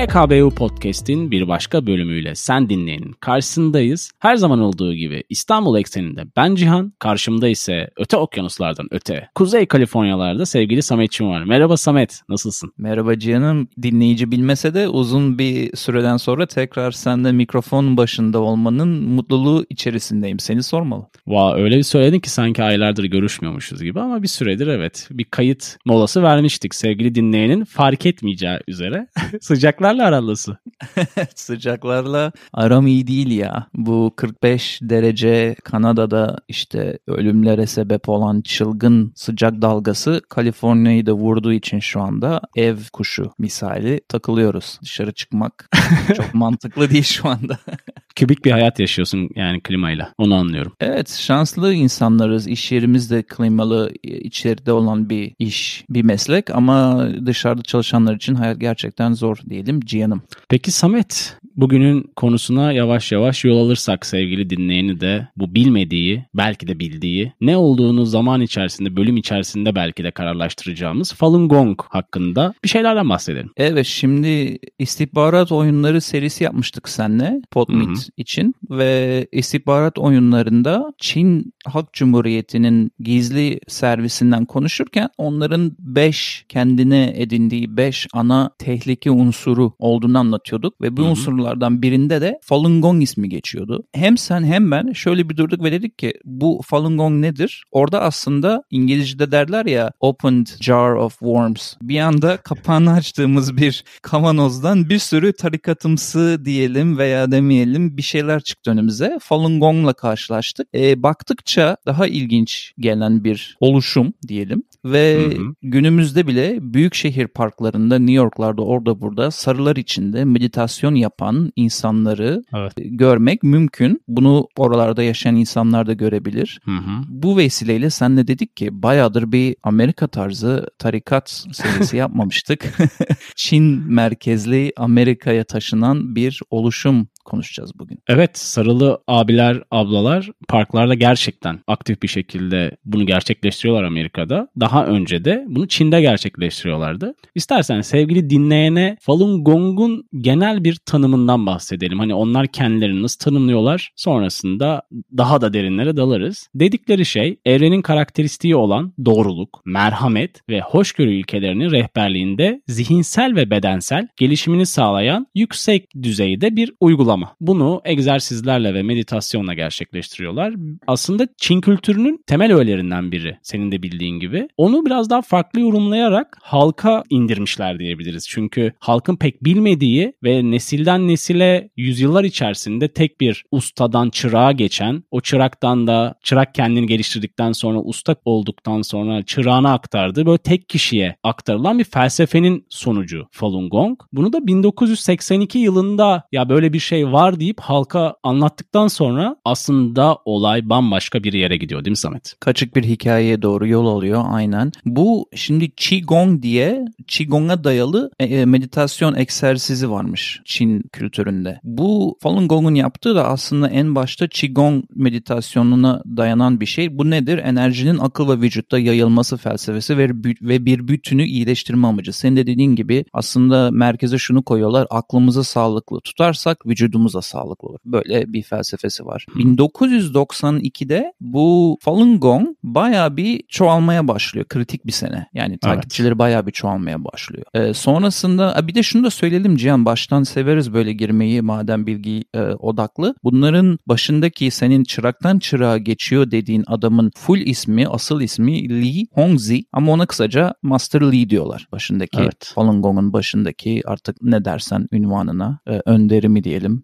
PKBU Podcast'in bir başka bölümüyle sen dinleyenin karşısındayız. Her zaman olduğu gibi İstanbul ekseninde ben Cihan, karşımda ise öte okyanuslardan öte, Kuzey Kaliforniyalarda sevgili Samet'çim var. Merhaba Samet, nasılsın? Merhaba Cihan'ım. Dinleyici bilmese de uzun bir süreden sonra tekrar sende mikrofon başında olmanın mutluluğu içerisindeyim. Seni sormalı. Va öyle bir söyledin ki sanki aylardır görüşmüyormuşuz gibi ama bir süredir evet bir kayıt molası vermiştik sevgili dinleyenin fark etmeyeceği üzere. Sıcaklarla aralası. Sıcaklarla aram iyi değil ya. Bu 45 derece Kanada'da işte ölümlere sebep olan çılgın sıcak dalgası Kaliforniya'yı da vurduğu için şu anda ev kuşu misali takılıyoruz. Dışarı çıkmak çok mantıklı değil şu anda. Kübik bir hayat yaşıyorsun yani klimayla. Onu anlıyorum. Evet şanslı insanlarız. İş yerimizde klimalı içeride olan bir iş, bir meslek ama dışarıda çalışanlar için hayat gerçekten zor diyelim Cihan'ım. Peki Samet, bugünün konusuna yavaş yavaş yol alırsak sevgili dinleyeni de bu bilmediği, belki de bildiği, ne olduğunu zaman içerisinde, bölüm içerisinde belki de kararlaştıracağımız Falun Gong hakkında bir şeylerden bahsedelim. Evet şimdi istihbarat oyunları serisi yapmıştık seninle Podmeet için ve istihbarat oyunlarında Çin Halk Cumhuriyeti'nin gizli servisinden konuşurken onların 5 kendine edindiği 5 ana tehlike unsuru olduğunu anlatıyorduk ve bu Hı-hı. unsurlardan birinde de Falun Gong ismi geçiyordu. Hem sen hem ben şöyle bir durduk ve dedik ki bu Falun Gong nedir? Orada aslında İngilizce'de derler ya opened jar of worms. Bir anda kapağını açtığımız bir kavanozdan bir sürü tarikatımsı diyelim veya demeyelim bir şeyler çıktı önümüze. Falun Gong'la karşılaştık. E, baktıkça daha ilginç gelen bir oluşum diyelim. Ve hı hı. günümüzde bile büyük şehir parklarında New York'larda orada burada sarılar içinde meditasyon yapan insanları evet. görmek mümkün. Bunu oralarda yaşayan insanlar da görebilir. Hı hı. Bu vesileyle senle dedik ki bayağıdır bir Amerika tarzı tarikat serisi yapmamıştık. Çin merkezli Amerika'ya taşınan bir oluşum konuşacağız bugün. Evet sarılı abiler ablalar parklarda gerçekten aktif bir şekilde bunu gerçekleştiriyorlar Amerika'da. Daha önce de bunu Çin'de gerçekleştiriyorlardı. İstersen sevgili dinleyene Falun Gong'un genel bir tanımından bahsedelim. Hani onlar kendilerini nasıl tanımlıyorlar sonrasında daha da derinlere dalarız. Dedikleri şey evrenin karakteristiği olan doğruluk, merhamet ve hoşgörü ilkelerinin rehberliğinde zihinsel ve bedensel gelişimini sağlayan yüksek düzeyde bir uygulama uygulama. Bunu egzersizlerle ve meditasyonla gerçekleştiriyorlar. Aslında Çin kültürünün temel öğelerinden biri senin de bildiğin gibi. Onu biraz daha farklı yorumlayarak halka indirmişler diyebiliriz. Çünkü halkın pek bilmediği ve nesilden nesile yüzyıllar içerisinde tek bir ustadan çırağa geçen, o çıraktan da çırak kendini geliştirdikten sonra usta olduktan sonra çırağına aktardığı böyle tek kişiye aktarılan bir felsefenin sonucu Falun Gong. Bunu da 1982 yılında ya böyle bir şey var deyip halka anlattıktan sonra aslında olay bambaşka bir yere gidiyor değil mi Samet? Kaçık bir hikayeye doğru yol alıyor aynen. Bu şimdi Qigong diye Qigong'a dayalı e, e, meditasyon egzersizi varmış Çin kültüründe. Bu Falun Gong'un yaptığı da aslında en başta Qigong meditasyonuna dayanan bir şey. Bu nedir? Enerjinin akıl ve vücutta yayılması felsefesi ve, ve bir bütünü iyileştirme amacı. Senin de dediğin gibi aslında merkeze şunu koyuyorlar. Aklımızı sağlıklı tutarsak vücudumuz vücudumuz da sağlıklı olur. Böyle bir felsefesi var. Hmm. 1992'de bu Falun Gong baya bir çoğalmaya başlıyor. Kritik bir sene. Yani takipçileri evet. baya bir çoğalmaya başlıyor. Ee, sonrasında bir de şunu da söyleyelim Cihan baştan severiz böyle girmeyi madem bilgi e, odaklı. Bunların başındaki senin çıraktan çırağa geçiyor dediğin adamın full ismi, asıl ismi Lee Hongzi ama ona kısaca Master Lee diyorlar. Başındaki evet. Falun Gong'un başındaki artık ne dersen ünvanına e, önderi mi diyelim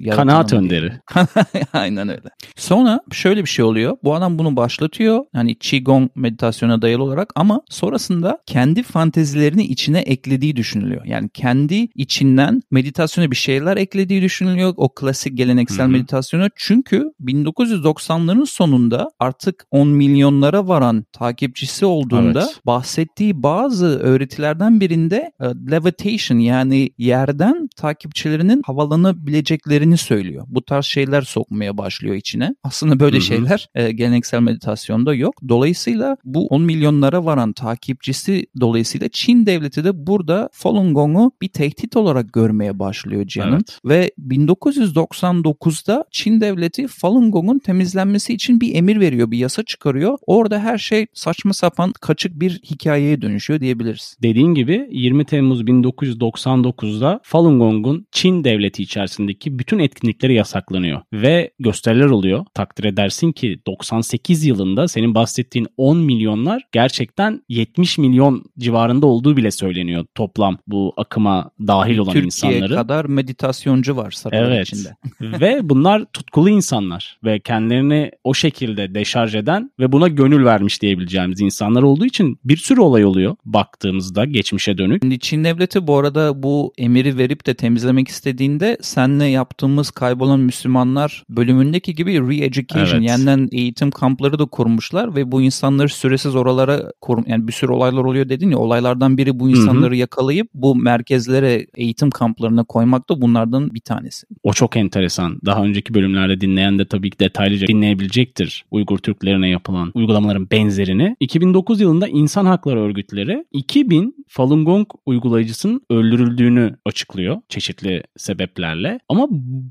e, Kanaat önderi. Aynen öyle. Sonra şöyle bir şey oluyor. Bu adam bunu başlatıyor. Hani Qigong meditasyona dayalı olarak ama sonrasında kendi fantezilerini içine eklediği düşünülüyor. Yani kendi içinden meditasyona bir şeyler eklediği düşünülüyor. O klasik geleneksel Hı-hı. meditasyona. Çünkü 1990'ların sonunda artık 10 milyonlara varan takipçisi olduğunda evet. bahsettiği bazı öğretilerden birinde uh, levitation yani yerden takipçilerinin havalanabilir yapabileceklerini söylüyor. Bu tarz şeyler sokmaya başlıyor içine. Aslında böyle Hı-hı. şeyler e, geleneksel meditasyonda yok. Dolayısıyla bu 10 milyonlara varan takipçisi dolayısıyla Çin devleti de burada Falun Gong'u bir tehdit olarak görmeye başlıyor Cihan'ın. Evet. Ve 1999'da Çin devleti Falun Gong'un temizlenmesi için bir emir veriyor, bir yasa çıkarıyor. Orada her şey saçma sapan kaçık bir hikayeye dönüşüyor diyebiliriz. Dediğin gibi 20 Temmuz 1999'da Falun Gong'un Çin devleti içerisindeki bütün etkinlikleri yasaklanıyor ve gösteriler oluyor. Takdir edersin ki 98 yılında senin bahsettiğin 10 milyonlar gerçekten 70 milyon civarında olduğu bile söyleniyor toplam bu akıma dahil olan Türkiye insanları. Türkiye kadar meditasyoncu var sarayın evet. içinde. ve bunlar tutkulu insanlar ve kendilerini o şekilde deşarj eden ve buna gönül vermiş diyebileceğimiz insanlar olduğu için bir sürü olay oluyor baktığımızda geçmişe dönük. Çin devleti bu arada bu emiri verip de temizlemek istediğinde senle yaptığımız kaybolan Müslümanlar bölümündeki gibi re-education evet. yeniden eğitim kampları da kurmuşlar ve bu insanları süresiz oralara korum yani bir sürü olaylar oluyor dedin ya olaylardan biri bu insanları Hı-hı. yakalayıp bu merkezlere eğitim kamplarına koymak da bunlardan bir tanesi. O çok enteresan. Daha önceki bölümlerde dinleyen de tabii ki detaylıca dinleyebilecektir Uygur Türklerine yapılan uygulamaların benzerini. 2009 yılında insan hakları örgütleri 2000 Falun Gong uygulayıcısının öldürüldüğünü açıklıyor çeşitli sebeplerle. Ama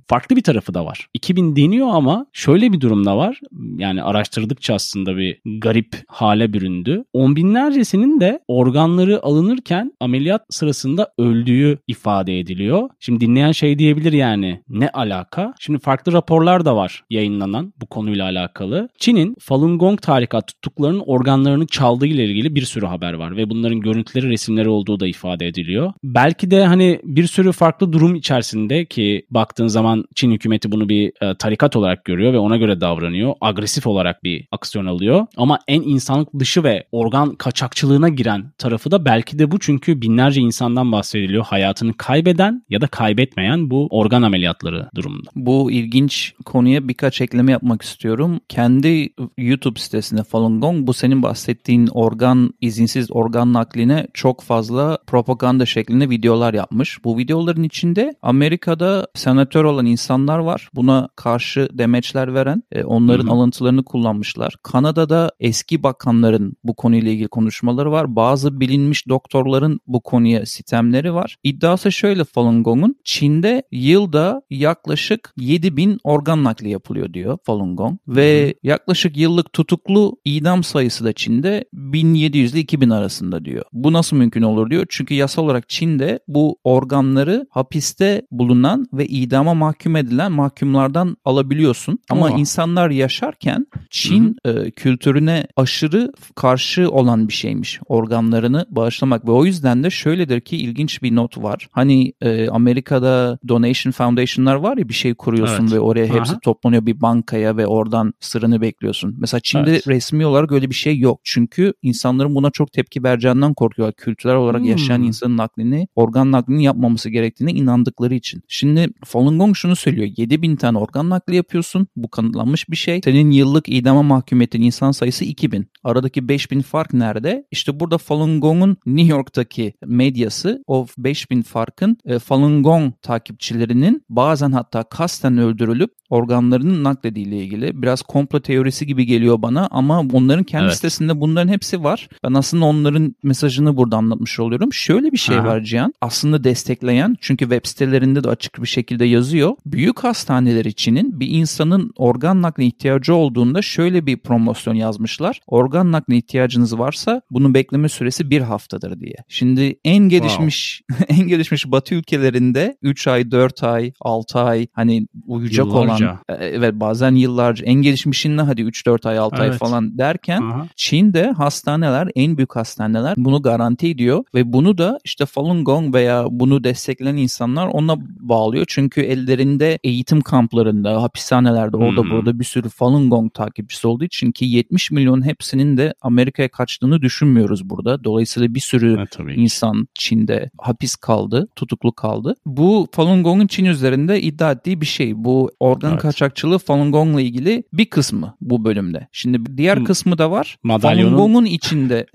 farklı bir tarafı da var. 2000 deniyor ama şöyle bir durum da var. Yani araştırdıkça aslında bir garip hale büründü. On binlercesinin de organları alınırken ameliyat sırasında öldüğü ifade ediliyor. Şimdi dinleyen şey diyebilir yani ne alaka? Şimdi farklı raporlar da var yayınlanan bu konuyla alakalı. Çin'in Falun Gong tarikat tuttuklarının organlarını çaldığı ile ilgili bir sürü haber var ve bunların görüntüleri, resimleri olduğu da ifade ediliyor. Belki de hani bir sürü farklı durum içerisinde ki baktığın zaman Çin hükümeti bunu bir e, tarikat olarak görüyor ve ona göre davranıyor. Agresif olarak bir aksiyon alıyor. Ama en insanlık dışı ve organ kaçakçılığına giren tarafı da belki de bu çünkü binlerce insandan bahsediliyor. Hayatını kaybeden ya da kaybetmeyen bu organ ameliyatları durumunda. Bu ilginç konuya birkaç ekleme yapmak istiyorum. Kendi YouTube sitesinde Falun Gong bu senin bahsettiğin organ izinsiz organ nakline çok fazla propaganda şeklinde videolar yapmış. Bu videoların içinde Amerika'da senatör olan insanlar var. Buna karşı demeçler veren e, onların Hı-hı. alıntılarını kullanmışlar. Kanada'da eski bakanların bu konuyla ilgili konuşmaları var. Bazı bilinmiş doktorların bu konuya sistemleri var. İddiası şöyle Falun Gong'un Çin'de yılda yaklaşık 7000 organ nakli yapılıyor diyor Falun Gong ve Hı. yaklaşık yıllık tutuklu idam sayısı da Çin'de 1700 ile 2000 arasında diyor. Bu nasıl mümkün olur diyor. Çünkü yasal olarak Çin'de bu organları hapiste bulunan ve idama mahkum edilen mahkumlardan alabiliyorsun. Ama Oha. insanlar yaşarken Çin e, kültürüne aşırı karşı olan bir şeymiş organlarını bağışlamak ve o yüzden de şöyledir ki ilginç bir not var. Hani e, Amerika'da donation foundation'lar var ya bir şey kuruyorsun evet. ve oraya hepsi Aha. toplanıyor bir bankaya ve oradan sırrını bekliyorsun. Mesela Çin'de evet. resmi olarak öyle bir şey yok. Çünkü insanların buna çok tepki vereceğinden korkuyorlar. Kültürel olarak hmm. yaşayan insanın naklini, organ naklini yapmaması gerektiğine inandıkları için. Şimdi Falun Gong şunu söylüyor. 7000 tane organ nakli yapıyorsun. Bu kanıtlanmış bir şey. Senin yıllık idama mahkum ettiğin insan sayısı 2000. Aradaki 5000 fark nerede? İşte burada Falun Gong'un New York'taki medyası o 5000 farkın e, Falun Gong takipçilerinin bazen hatta kasten öldürülüp organlarının naklediğiyle ilgili biraz komplo teorisi gibi geliyor bana ama onların kendi evet. sitesinde bunların hepsi var. Ben aslında onların mesajını burada anlatmış oluyorum. Şöyle bir şey Aha. var Cihan. Aslında destekleyen çünkü web sitelerinde de açık bir şekilde yazıyor. Büyük hastaneler içinin bir insanın organ nakli ihtiyacı olduğunda şöyle bir promosyon yazmışlar. Organ nakli ihtiyacınız varsa bunun bekleme süresi bir haftadır diye. Şimdi en gelişmiş wow. en gelişmiş batı ülkelerinde 3 ay, 4 ay, 6 ay hani uyuyacak yıllarca. olan e, evet bazen yıllarca en gelişmişinde hadi 3-4 ay 6 evet. ay falan derken Aha. Çin'de hastaneler en büyük hastaneler bunu garanti ediyor ve bunu da işte Falun Gong veya bunu destekleyen insanlar ona bağlıyor. Çünkü ellerinde eğitim kamplarında, hapishanelerde orada hmm. burada bir sürü Falun Gong takipçisi olduğu için ki 70 milyon hepsinin de Amerika'ya kaçtığını düşünmüyoruz burada. Dolayısıyla bir sürü evet, insan Çin'de hapis kaldı, tutuklu kaldı. Bu Falun Gong'un Çin üzerinde iddia ettiği bir şey. Bu organ evet. kaçakçılığı Falun Gong'la ilgili bir kısmı bu bölümde. Şimdi diğer kısmı da var. Madalyonun... Falun Gong'un içinde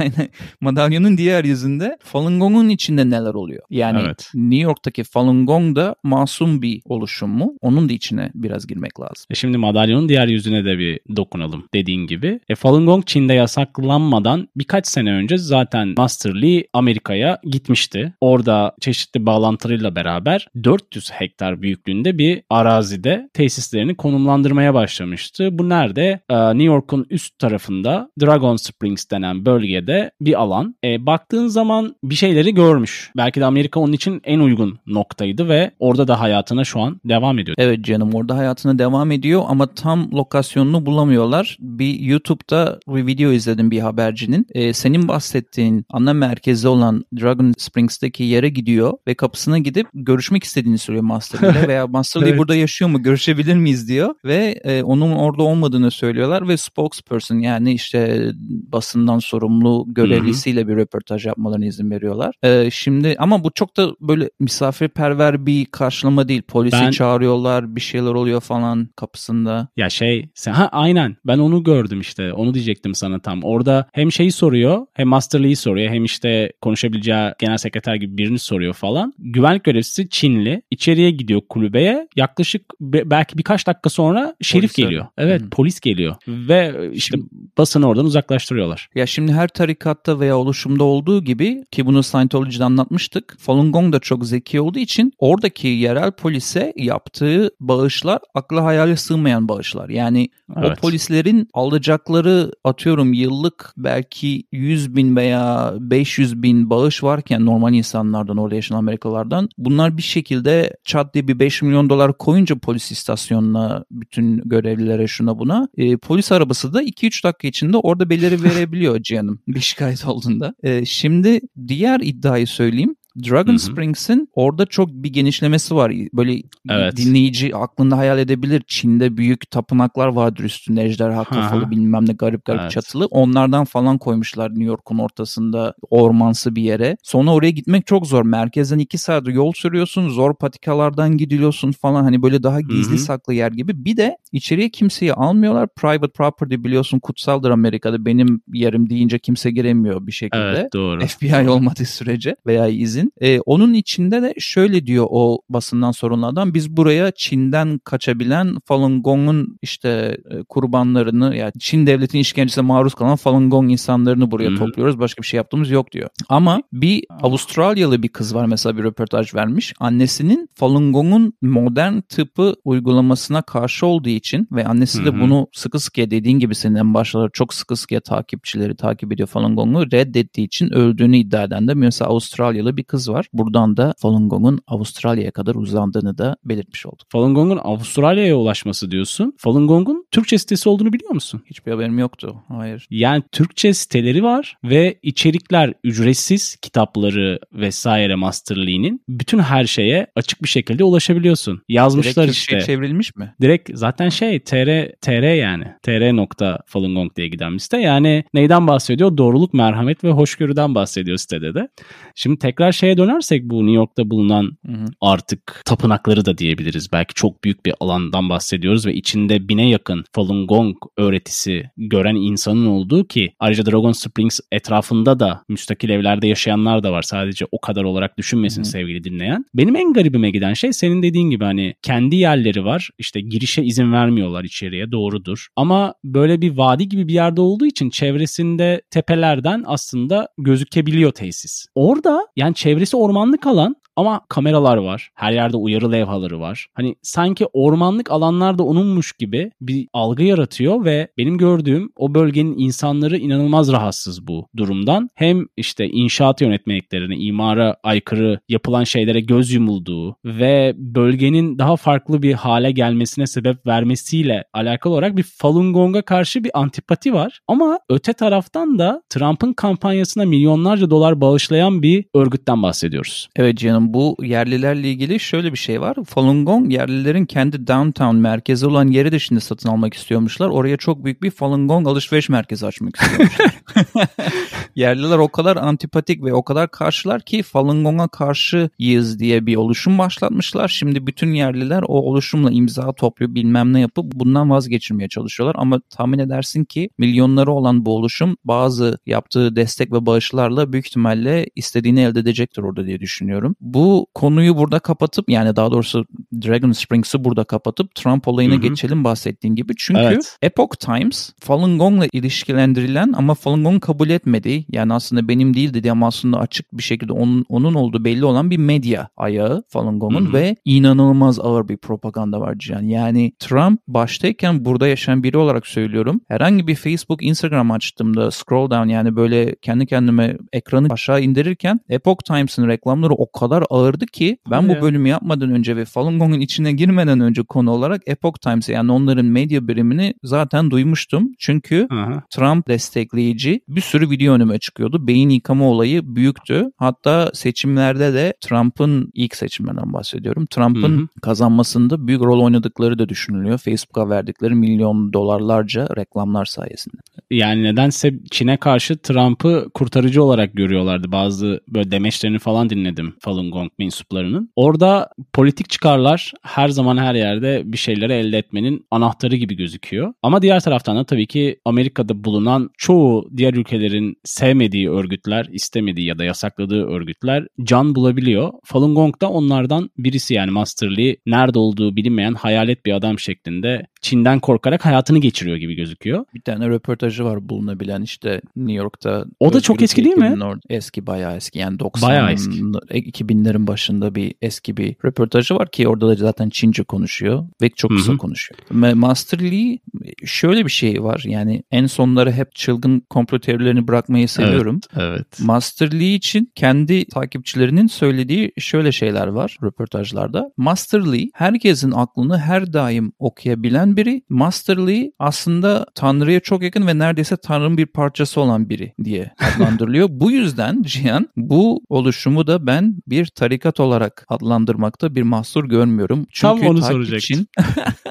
madalyonun madalyonun diğer yüzünde Falun Gong'un içinde neler oluyor? Yani evet. New York'taki Falun Gong da masum bir oluşum mu? Onun da içine biraz girmek lazım. E şimdi madalyonun diğer yüzüne de bir dokunalım dediğin gibi. E Falun Gong Çin'de yasaklanmadan birkaç sene önce zaten Master Lee Amerika'ya gitmişti. Orada çeşitli bağlantılarıyla beraber 400 hektar büyüklüğünde bir arazide tesislerini konumlandırmaya başlamıştı. Bu nerede? Ee, New York'un üst tarafında Dragon Springs denen bölgede bir alan. E, baktığın zaman bir şeyleri görmüş. Belki de Amerika onun için en uygun noktaydı ve orada da hayatına şu an devam ediyor. Evet canım orada hayatına devam ediyor ama tam lokasyonunu bulamıyorlar. Bir YouTube'da bir video izledim bir habercinin. E, senin bahsettiğin ana merkezi olan Dragon Springs'teki yere gidiyor ve kapısına gidip görüşmek istediğini söylüyor Master Lee veya Master evet. burada yaşıyor mu görüşebilir miyiz diyor ve e, onun orada olmadığını söylüyorlar ve spokesperson yani işte basından sorumlu görevlisiyle bir röportaj yapmalarına izin veriyorlar. E, şimdi ama bu çok da böyle misafirperver bir karşılama değil. Polisi ben... çağırıyorlar bir şeyler oluyor falan kapısında. Ya şey sen, ha aynen ben onu gördüm işte onu diyecektim sana tam. Orada hem şeyi soruyor hem Master Lee'yi soruyor hem işte konuşabileceği genel sekreter gibi birini soruyor falan. Güvenlik görevlisi Çinli içeriye gidiyor kulübeye yaklaşık belki birkaç dakika sonra şerif polis geliyor. Evet hmm. polis geliyor ve işte şimdi, basını oradan uzaklaştırıyorlar. Ya şimdi her tarikatta veya oluşumda olduğu gibi ki bunu Scientology'de anlatmıştık. Falun Gong da çok zeki olduğu için oradaki yerel polise yaptığı bağışlar akla hayale sığmayan bağışlar. Yani evet. o polislerin alacakları atıyorum yıllık belki 100 bin veya 500 bin bağış varken normal insanlardan orada yaşayan Amerikalılardan bunlar bir şekilde çat diye bir 5 milyon dolar koyunca polis istasyonuna bütün görevlilere şuna buna e, polis arabası da 2-3 dakika içinde orada beleri verebiliyor Cihan'ım bir şikayet olduğunda. E, şimdi diğer iddiayı söyleyeyim. Dragon Hı-hı. Springs'in orada çok bir genişlemesi var. Böyle evet. dinleyici aklında hayal edebilir. Çin'de büyük tapınaklar vardır üstünde ejderha kafalı bilmem ne garip garip evet. çatılı. Onlardan falan koymuşlar New York'un ortasında ormansı bir yere. Sonra oraya gitmek çok zor. Merkezden iki saat yol sürüyorsun. Zor patikalardan gidiyorsun falan. Hani böyle daha gizli Hı-hı. saklı yer gibi. Bir de içeriye kimseyi almıyorlar. Private property biliyorsun kutsaldır Amerika'da. Benim yerim deyince kimse giremiyor bir şekilde. Evet doğru. FBI olmadığı sürece veya izin e, onun içinde de şöyle diyor o basından sorumlu adam. Biz buraya Çin'den kaçabilen Falun Gong'un işte e, kurbanlarını yani Çin devletinin işkencesine maruz kalan Falun Gong insanlarını buraya Hı-hı. topluyoruz. Başka bir şey yaptığımız yok diyor. Ama bir Avustralyalı bir kız var mesela bir röportaj vermiş. Annesinin Falun Gong'un modern tıpı uygulamasına karşı olduğu için ve annesi de bunu sıkı sıkıya dediğin gibi senin en başlarda çok sıkı sıkıya takipçileri takip ediyor Falun Gong'u reddettiği için öldüğünü iddia eden de mesela Avustralyalı bir kız var. Buradan da Falun Gong'un Avustralya'ya kadar uzandığını da belirtmiş olduk. Falun Gong'un Avustralya'ya ulaşması diyorsun. Falun Gong'un Türkçe sitesi olduğunu biliyor musun? Hiçbir haberim yoktu. Hayır. Yani Türkçe siteleri var ve içerikler ücretsiz kitapları vesaire Master Lee'nin bütün her şeye açık bir şekilde ulaşabiliyorsun. Yazmışlar Direkt işte. çevrilmiş mi? Direkt zaten şey tr tr yani tr nokta Falun Gong diye giden bir site. Yani neyden bahsediyor? Doğruluk, merhamet ve hoşgörüden bahsediyor sitede de. Şimdi tekrar şeye dönersek bu New York'ta bulunan hı hı. artık tapınakları da diyebiliriz. Belki çok büyük bir alandan bahsediyoruz ve içinde bine yakın Falun Gong öğretisi gören insanın olduğu ki ayrıca Dragon Springs etrafında da müstakil evlerde yaşayanlar da var. Sadece o kadar olarak düşünmesin hı hı. sevgili dinleyen. Benim en garibime giden şey senin dediğin gibi hani kendi yerleri var. İşte girişe izin vermiyorlar içeriye doğrudur. Ama böyle bir vadi gibi bir yerde olduğu için çevresinde tepelerden aslında gözükebiliyor tesis. Orada yani çevresi ormanlık alan ama kameralar var. Her yerde uyarı levhaları var. Hani sanki ormanlık alanlarda onunmuş gibi bir algı yaratıyor ve benim gördüğüm o bölgenin insanları inanılmaz rahatsız bu durumdan. Hem işte inşaat yönetmeliklerine, imara aykırı yapılan şeylere göz yumulduğu ve bölgenin daha farklı bir hale gelmesine sebep vermesiyle alakalı olarak bir Falun Gong'a karşı bir antipati var. Ama öte taraftan da Trump'ın kampanyasına milyonlarca dolar bağışlayan bir örgütten bahsediyoruz. Evet canım bu yerlilerle ilgili şöyle bir şey var. Falun Gong yerlilerin kendi downtown merkezi olan yeri de şimdi satın almak istiyormuşlar. Oraya çok büyük bir Falun Gong alışveriş merkezi açmak istiyormuşlar. yerliler o kadar antipatik ve o kadar karşılar ki Falun Gong'a karşıyız diye bir oluşum başlatmışlar. Şimdi bütün yerliler o oluşumla imza topluyor bilmem ne yapıp bundan vazgeçirmeye çalışıyorlar. Ama tahmin edersin ki milyonları olan bu oluşum bazı yaptığı destek ve bağışlarla büyük ihtimalle istediğini elde edecektir orada diye düşünüyorum. Bu konuyu burada kapatıp yani daha doğrusu Dragon Springs'ı burada kapatıp Trump olayına Hı-hı. geçelim bahsettiğin gibi. Çünkü evet. Epoch Times Falun Gong'la ilişkilendirilen ama Falun Gong kabul etmediği yani aslında benim değil dedi ama aslında açık bir şekilde onun, onun olduğu belli olan bir medya ayağı Falun Gong'un ve inanılmaz ağır bir propaganda var Cihan. Yani Trump baştayken burada yaşayan biri olarak söylüyorum. Herhangi bir Facebook, Instagram açtığımda scroll down yani böyle kendi kendime ekranı aşağı indirirken Epoch Times'ın reklamları o kadar ağırdı ki ben bu bölümü yapmadan önce ve Falun Gong'un içine girmeden önce konu olarak Epoch Times yani onların medya birimini zaten duymuştum. Çünkü Aha. Trump destekleyici bir sürü video önüme çıkıyordu. Beyin yıkama olayı büyüktü. Hatta seçimlerde de Trump'ın ilk seçimlerden bahsediyorum. Trump'ın kazanmasında büyük rol oynadıkları da düşünülüyor. Facebook'a verdikleri milyon dolarlarca reklamlar sayesinde. Yani nedense Çin'e karşı Trump'ı kurtarıcı olarak görüyorlardı. Bazı böyle demeçlerini falan dinledim Falun Gong mensuplarının. Orada politik çıkarlar her zaman her yerde bir şeyleri elde etmenin anahtarı gibi gözüküyor. Ama diğer taraftan da tabii ki Amerika'da bulunan çoğu diğer ülkelerin sevmediği örgütler, istemediği ya da yasakladığı örgütler can bulabiliyor. Falun Gong da onlardan birisi yani Master Lee nerede olduğu bilinmeyen hayalet bir adam şeklinde Çin'den korkarak hayatını geçiriyor gibi gözüküyor. Bir tane röportajı var bulunabilen işte New York'ta. O da çok eski değil mi? Eski bayağı eski yani 90 bayağı eski. 2000'lerin başında bir eski bir röportajı var ki orada da zaten Çince konuşuyor ve çok kısa Hı-hı. konuşuyor. Master Lee şöyle bir şey var yani en sonları hep çılgın komplo teorilerini bırakmayı seviyorum. Evet, evet. Master Lee için kendi takipçilerinin söylediği şöyle şeyler var röportajlarda. Master Lee herkesin aklını her daim okuyabilen biri. Master Lee aslında Tanrı'ya çok yakın ve neredeyse Tanrı'nın bir parçası olan biri diye adlandırılıyor. bu yüzden Cihan bu oluşumu da ben bir tarikat olarak adlandırmakta bir mahsur görmüyorum. Çünkü Tam onu soracaktım.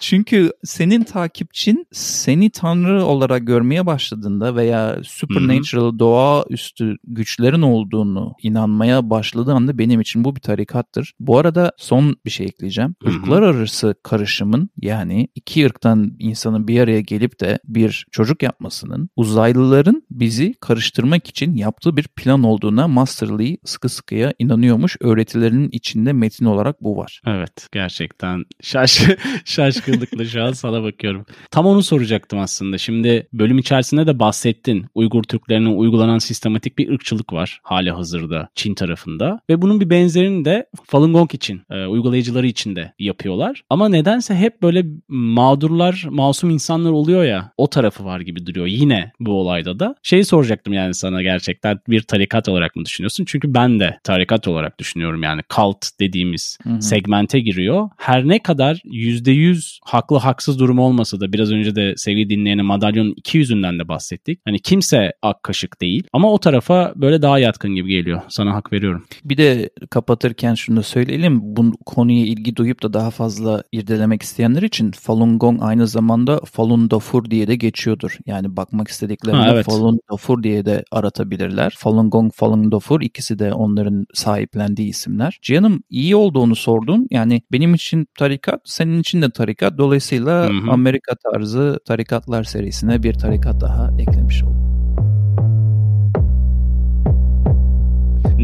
Çünkü senin takipçin seni tanrı olarak görmeye başladığında veya supernatural Hı-hı. doğaüstü güçlerin olduğunu inanmaya başladığı anda benim için bu bir tarikattır. Bu arada son bir şey ekleyeceğim. Hı-hı. Irklar arası karışımın yani iki ırktan insanın bir araya gelip de bir çocuk yapmasının uzaylıların bizi karıştırmak için yaptığı bir plan olduğuna Master Lee sıkı sıkıya inanıyormuş. Öğretilerinin içinde metin olarak bu var. Evet gerçekten şaş şaşkınlıkla şu an sana bakıyorum. Tam onu soracaktım aslında. Şimdi bölüm içerisinde de bahsettin. Uygur Türklerine uygulanan sistematik bir ırkçılık var hali hazırda Çin tarafında. Ve bunun bir benzerini de Falun Gong için, e, uygulayıcıları için de yapıyorlar. Ama nedense hep böyle mağdurlar, masum insanlar oluyor ya o tarafı var gibi duruyor yine bu olayda da. Şeyi soracaktım yani sana gerçekten bir tarikat olarak mı düşünüyorsun? Çünkü ben de tarikat olarak düşünüyorum yani kalt dediğimiz hı hı. segmente giriyor. Her ne kadar %100 haklı haksız durum olmasa da biraz önce de sevgili dinleyene madalyonun iki yüzünden de bahsettik. Hani kimse ak kaşık değil ama o tarafa böyle daha yatkın gibi geliyor. Sana hak veriyorum. Bir de kapatırken şunu da söyleyelim. Bu konuya ilgi duyup da daha fazla irdelemek isteyenler için Falun Gong aynı zamanda Falun Dafur diye de geçiyordur. Yani bakmak istediklerinde ha, evet. Falun Dafur diye de aratabilirler. Falun Gong, Falun Dafur ikisi de onların sahiplendiği isimler. Cihan'ım iyi olduğunu sordun. Yani benim için tarikat, senin için de tarikat. Dolayısıyla hı hı. Amerika tarzı tarikatlar serisine bir tarikat daha eklemiş oldum.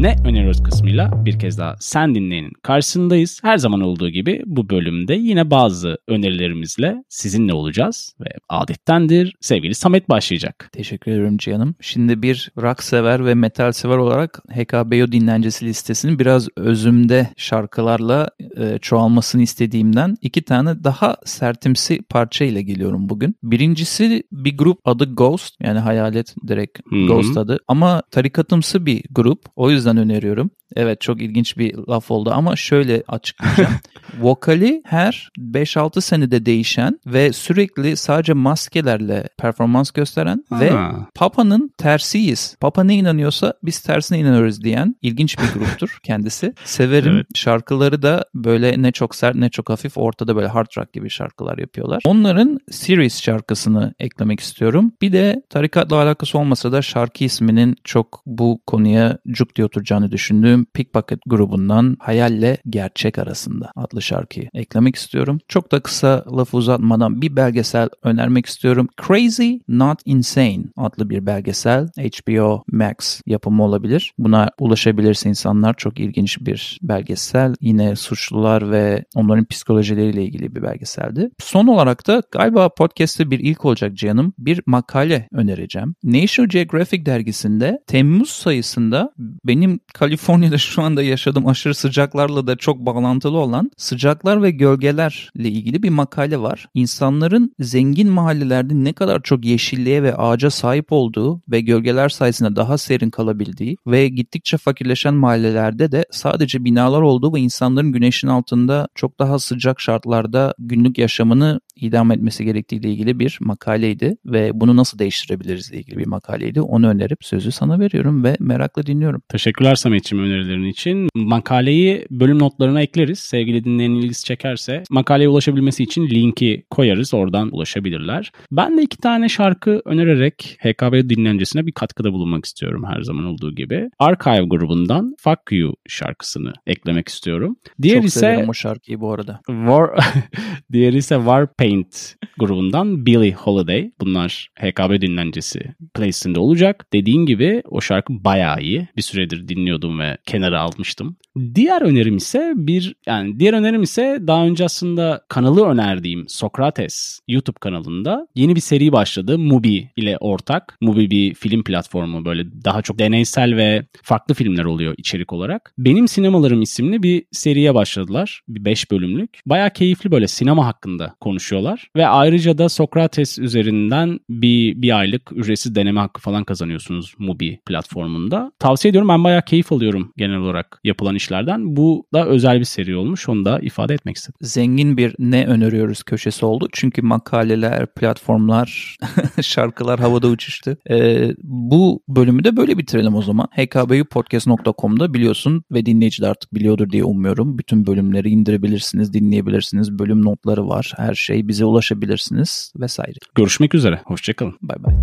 Ne öneriyoruz kısmıyla bir kez daha sen dinleyenin karşısındayız. Her zaman olduğu gibi bu bölümde yine bazı önerilerimizle sizinle olacağız ve adettendir sevgili Samet başlayacak. Teşekkür ederim Cihan'ım. Şimdi bir rock sever ve metal sever olarak HKBO dinlencesi listesinin biraz özümde şarkılarla e, çoğalmasını istediğimden iki tane daha sertimsi parça ile geliyorum bugün. Birincisi bir grup adı Ghost yani hayalet direkt Hı-hı. Ghost adı ama tarikatımsı bir grup. O yüzden öneriyorum. Evet çok ilginç bir laf oldu ama şöyle açıklayacağım. Vokali her 5-6 senede değişen ve sürekli sadece maskelerle performans gösteren Ha. ve Papa'nın tersiyiz. Papa ne inanıyorsa biz tersine inanıyoruz diyen ilginç bir gruptur kendisi. Severim. Evet. Şarkıları da böyle ne çok sert ne çok hafif ortada böyle hard rock gibi şarkılar yapıyorlar. Onların Series şarkısını eklemek istiyorum. Bir de tarikatla alakası olmasa da şarkı isminin çok bu konuya cuk diye oturacağını düşündüğüm Pickpocket grubundan Hayalle Gerçek arasında adlı şarkıyı eklemek istiyorum. Çok da kısa lafı uzatmadan bir belgesel önermek istiyorum. Crazy Not Insane adlı bir belgesel HBO Max yapımı olabilir. Buna ulaşabilirse insanlar çok ilginç bir belgesel. Yine suçlular ve onların psikolojileriyle ilgili bir belgeseldi. Son olarak da galiba podcast'te bir ilk olacak canım. Bir makale önereceğim. National Geographic dergisinde Temmuz sayısında benim Kaliforniya'da şu anda yaşadığım aşırı sıcaklarla da çok bağlantılı olan sıcaklar ve gölgelerle ilgili bir makale var. İnsanların zengin mahallelerde ne kadar çok yeşilliğe ve ağaca sahip olduğu ve gölgeler sayesinde daha serin kalabildiği ve gittikçe fakirleşen mahallelerde de sadece binalar olduğu ve insanların güneşin altında çok daha sıcak şartlarda günlük yaşamını idam etmesi gerektiğiyle ilgili bir makaleydi ve bunu nasıl değiştirebiliriz ile ilgili bir makaleydi. Onu önerip sözü sana veriyorum ve merakla dinliyorum. Teşekkürler Samet'ciğim önerilerin için. Makaleyi bölüm notlarına ekleriz. Sevgili dinleyen ilgisi çekerse makaleye ulaşabilmesi için linki koyarız. Oradan ulaşabilirler. Ben de iki tane şarkı önererek HKB dinlencesine bir katkıda bulunmak istiyorum her zaman olduğu gibi. Archive grubundan Fuck You şarkısını eklemek istiyorum. Diğer Çok ise severim o şarkıyı bu arada. War diğeri ise Warpaint grubundan Billie Holiday. Bunlar HKB dinlencesi playlistinde olacak. Dediğin gibi o şarkı bayağı iyi. Bir süredir dinliyordum ve kenara almıştım. Diğer önerim ise bir yani diğer önerim ise daha önce aslında kanalı önerdiğim Sokrates YouTube kanalında yeni bir seri başladı. Mubi ile ortak. Mubi bir film platformu böyle daha çok deneysel ve farklı filmler oluyor içerik olarak. Benim Sinemalarım isimli bir seriye başladılar. Bir 5 bölümlük. Bayağı keyifli böyle sinema hakkında konuşuyorlar. Ve ayrıca da Sokrates üzerinden bir, bir aylık ücretsiz deneme hakkı falan kazanıyorsunuz Mubi platformunda. Tavsiye ediyorum ben bayağı keyif alıyorum genel olarak yapılan işlerden. Bu da özel bir seri olmuş. Onu da ifade etmek istedim. Zengin bir ne öneriyoruz köşesi oldu. Çünkü makaleler, platformlar, şarkılar havada uçuştu. Ee, bu bölümü de böyle bitirelim o zaman. hkbupodcast.com'da biliyorsun ve dinleyici de artık biliyordur diye umuyorum. Bütün bölümleri indirebilirsiniz, dinleyebilirsiniz. Bölüm notları var. Her şey bize ulaşabilirsiniz vesaire. Görüşmek üzere. Hoşçakalın. Bay bay.